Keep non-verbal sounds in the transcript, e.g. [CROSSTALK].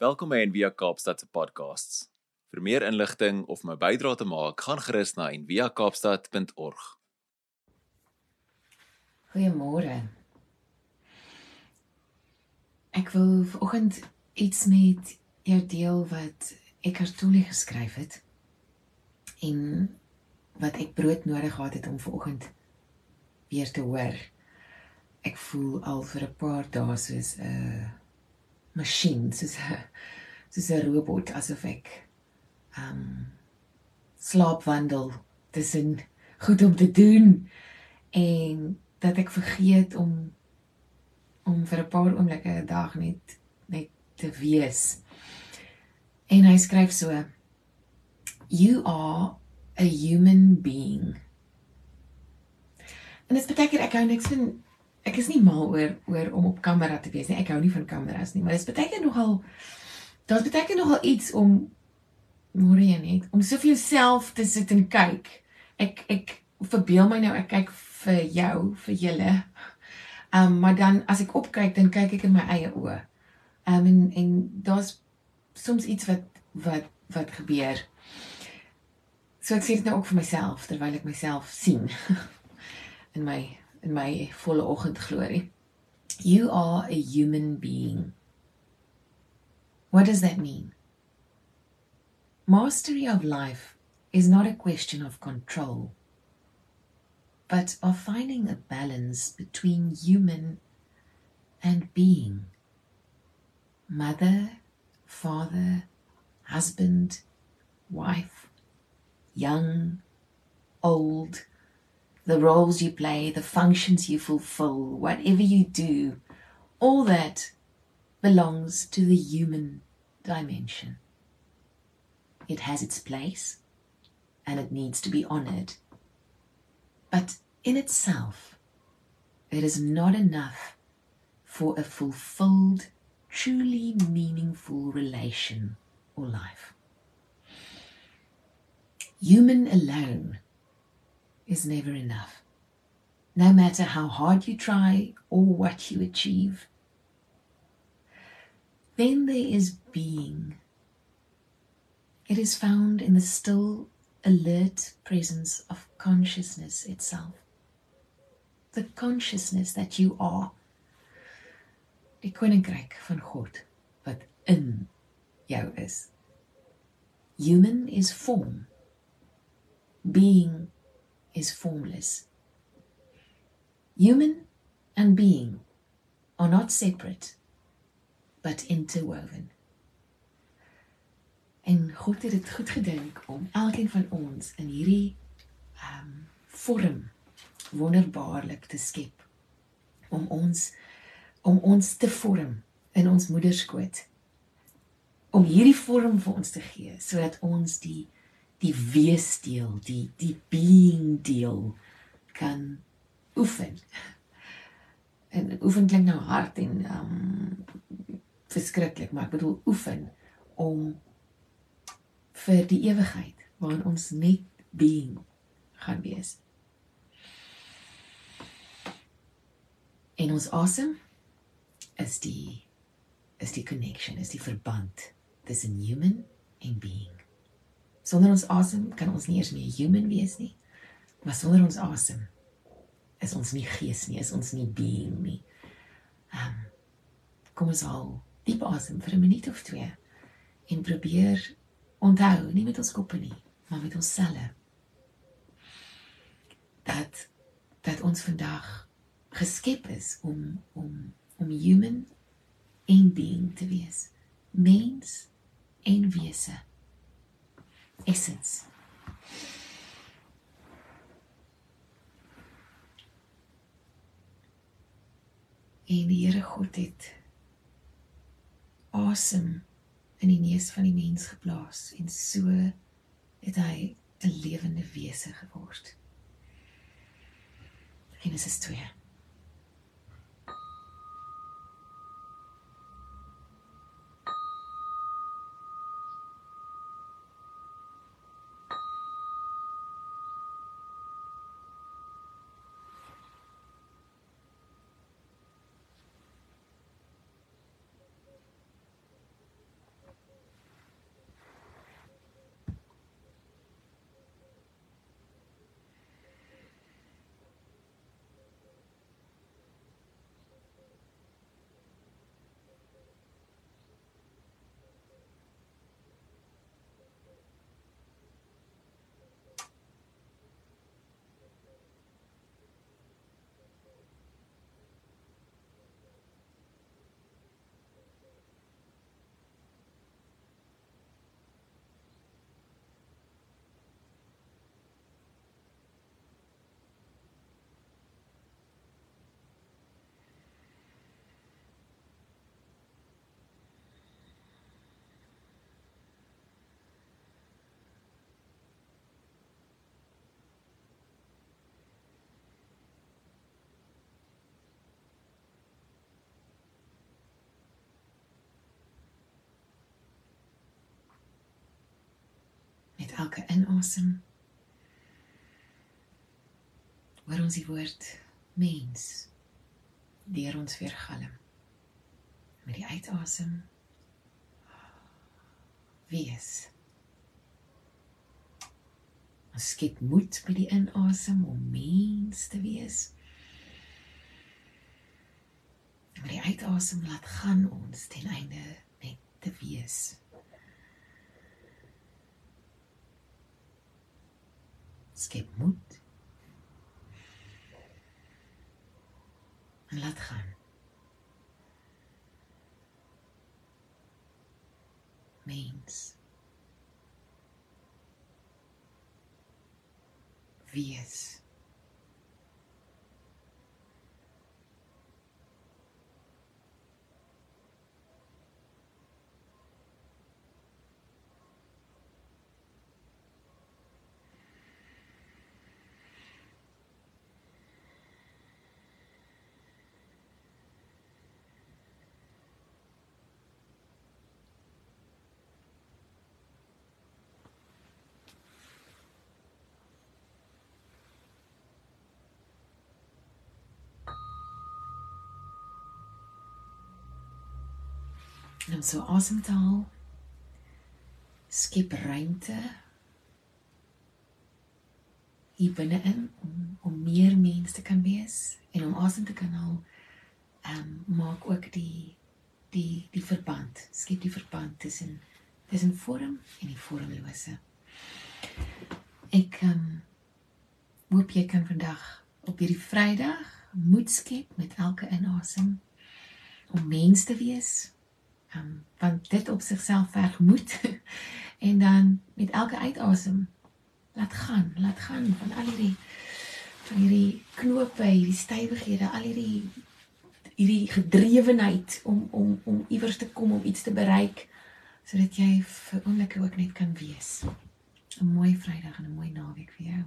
Welkom by Envia Kaapstad se podcasts. Vir meer inligting of my bydrae te maak, gaan gerus na enviakaapstad.org. Goeiemôre. Ek wil vanoggend iets met jou deel wat ek Artolie geskryf het en wat ek brood nodig gehad het om vanoggend weer te hoor. Ek voel al vir 'n paar dae soos 'n uh, masjien soos 'n soos 'n robot asof ek um slaapwandel tussen goed om te doen en dat ek vergeet om om vir 'n paar oomblikke 'n dag net net te wees. En hy skryf so: You are a human being. En dit beteken ek hou niks van ek is nie mal oor oor om op kamera te wees nie. Ek hou nie van kameras nie, maar dit beteken nogal dit beteken nogal iets om môre net om so vir jouself te sit en kyk. Ek ek verbeel my nou ek kyk vir jou, vir julle. Ehm um, maar dan as ek opkyk, dan kyk ek in my eie oë. Ehm um, en en daar's soms iets wat wat wat gebeur. So ek sê dit nou ook vir myself terwyl ek myself sien [LAUGHS] in my in my volle oggendglorie. You are a human being. What does that mean? Mastery of life is not a question of control, but of finding a balance between human and being. Mother, father, husband, wife, young, old, the roles you play, the functions you fulfill, whatever you do, all that belongs to the human dimension. It has its place and it needs to be honored. But in itself, it is not enough for a fulfilled, truly meaningful relation or life. Human alone is never enough. No matter how hard you try or what you achieve. Then there is being. It is found in the still, alert presence of consciousness itself. The consciousness that you are. Die koninkryk van God wat in jou is. Human is form. Being is formless. Human and being are not separate, but interwoven. En God het dit goed gedink om elkeen van ons in hierdie um vorm wonderbaarlik te skep. Om ons om ons te vorm in ons moederskoot. Om hierdie vorm vir ons te gee sodat ons die die wees deel, die die being deel kan oefen. [LAUGHS] En oefen klink nou hard en um verskriklik, maar ek bedoel oefen om vir die ewigheid waarin ons net being gaan wees. En ons asem is die is die connection, is die verband tussen human en being. Sonder ons asem kan ons nie eers meer human wees nie. Maar sonder ons asem is ons nie gees nie, is ons nie being nie. Ehm um, kom ons al diep asem vir 'n minuut of twee en probeer onthou, nie met ons koppe nie, maar met ons selle. Dat dat ons vandag geskep is om om om human en being te wees. Mens en wese essence. En die Here God het asem in die neus van die mens geplaas en so het hy 'n lewende wese geword. Genesis 2 elke inasem hoor ons die woord mens deur ons weergalm. Met die uitasem wees. Ons skep moed met die inasem om mens te wees. En met die uitasem laat gaan ons ten einde net te wees. Skep moed en laat gaan. Mens. Wees. En om so asem te haal, skep ruimte hier binne-in om om meer mens te kan wees en om asem te kan haal. Ehm um, maak ook die die die verband, skep die verband tussen tussen vorm en die vormlose. Ek ehm um, hoop jy kan vandag op hierdie Vrydag moed skep met elke inasem om mens te wees um, want dit op sigself verg moed [LAUGHS] en dan met elke uitasem laat gaan, laat gaan van al hierdie van hierdie knope, hierdie stywighede, al hierdie hierdie gedrewenheid om om om iewers te kom om iets te bereik sodat jy vir oomblikke ook net kan wees. 'n Mooi Vrydag en 'n mooi naweek vir jou.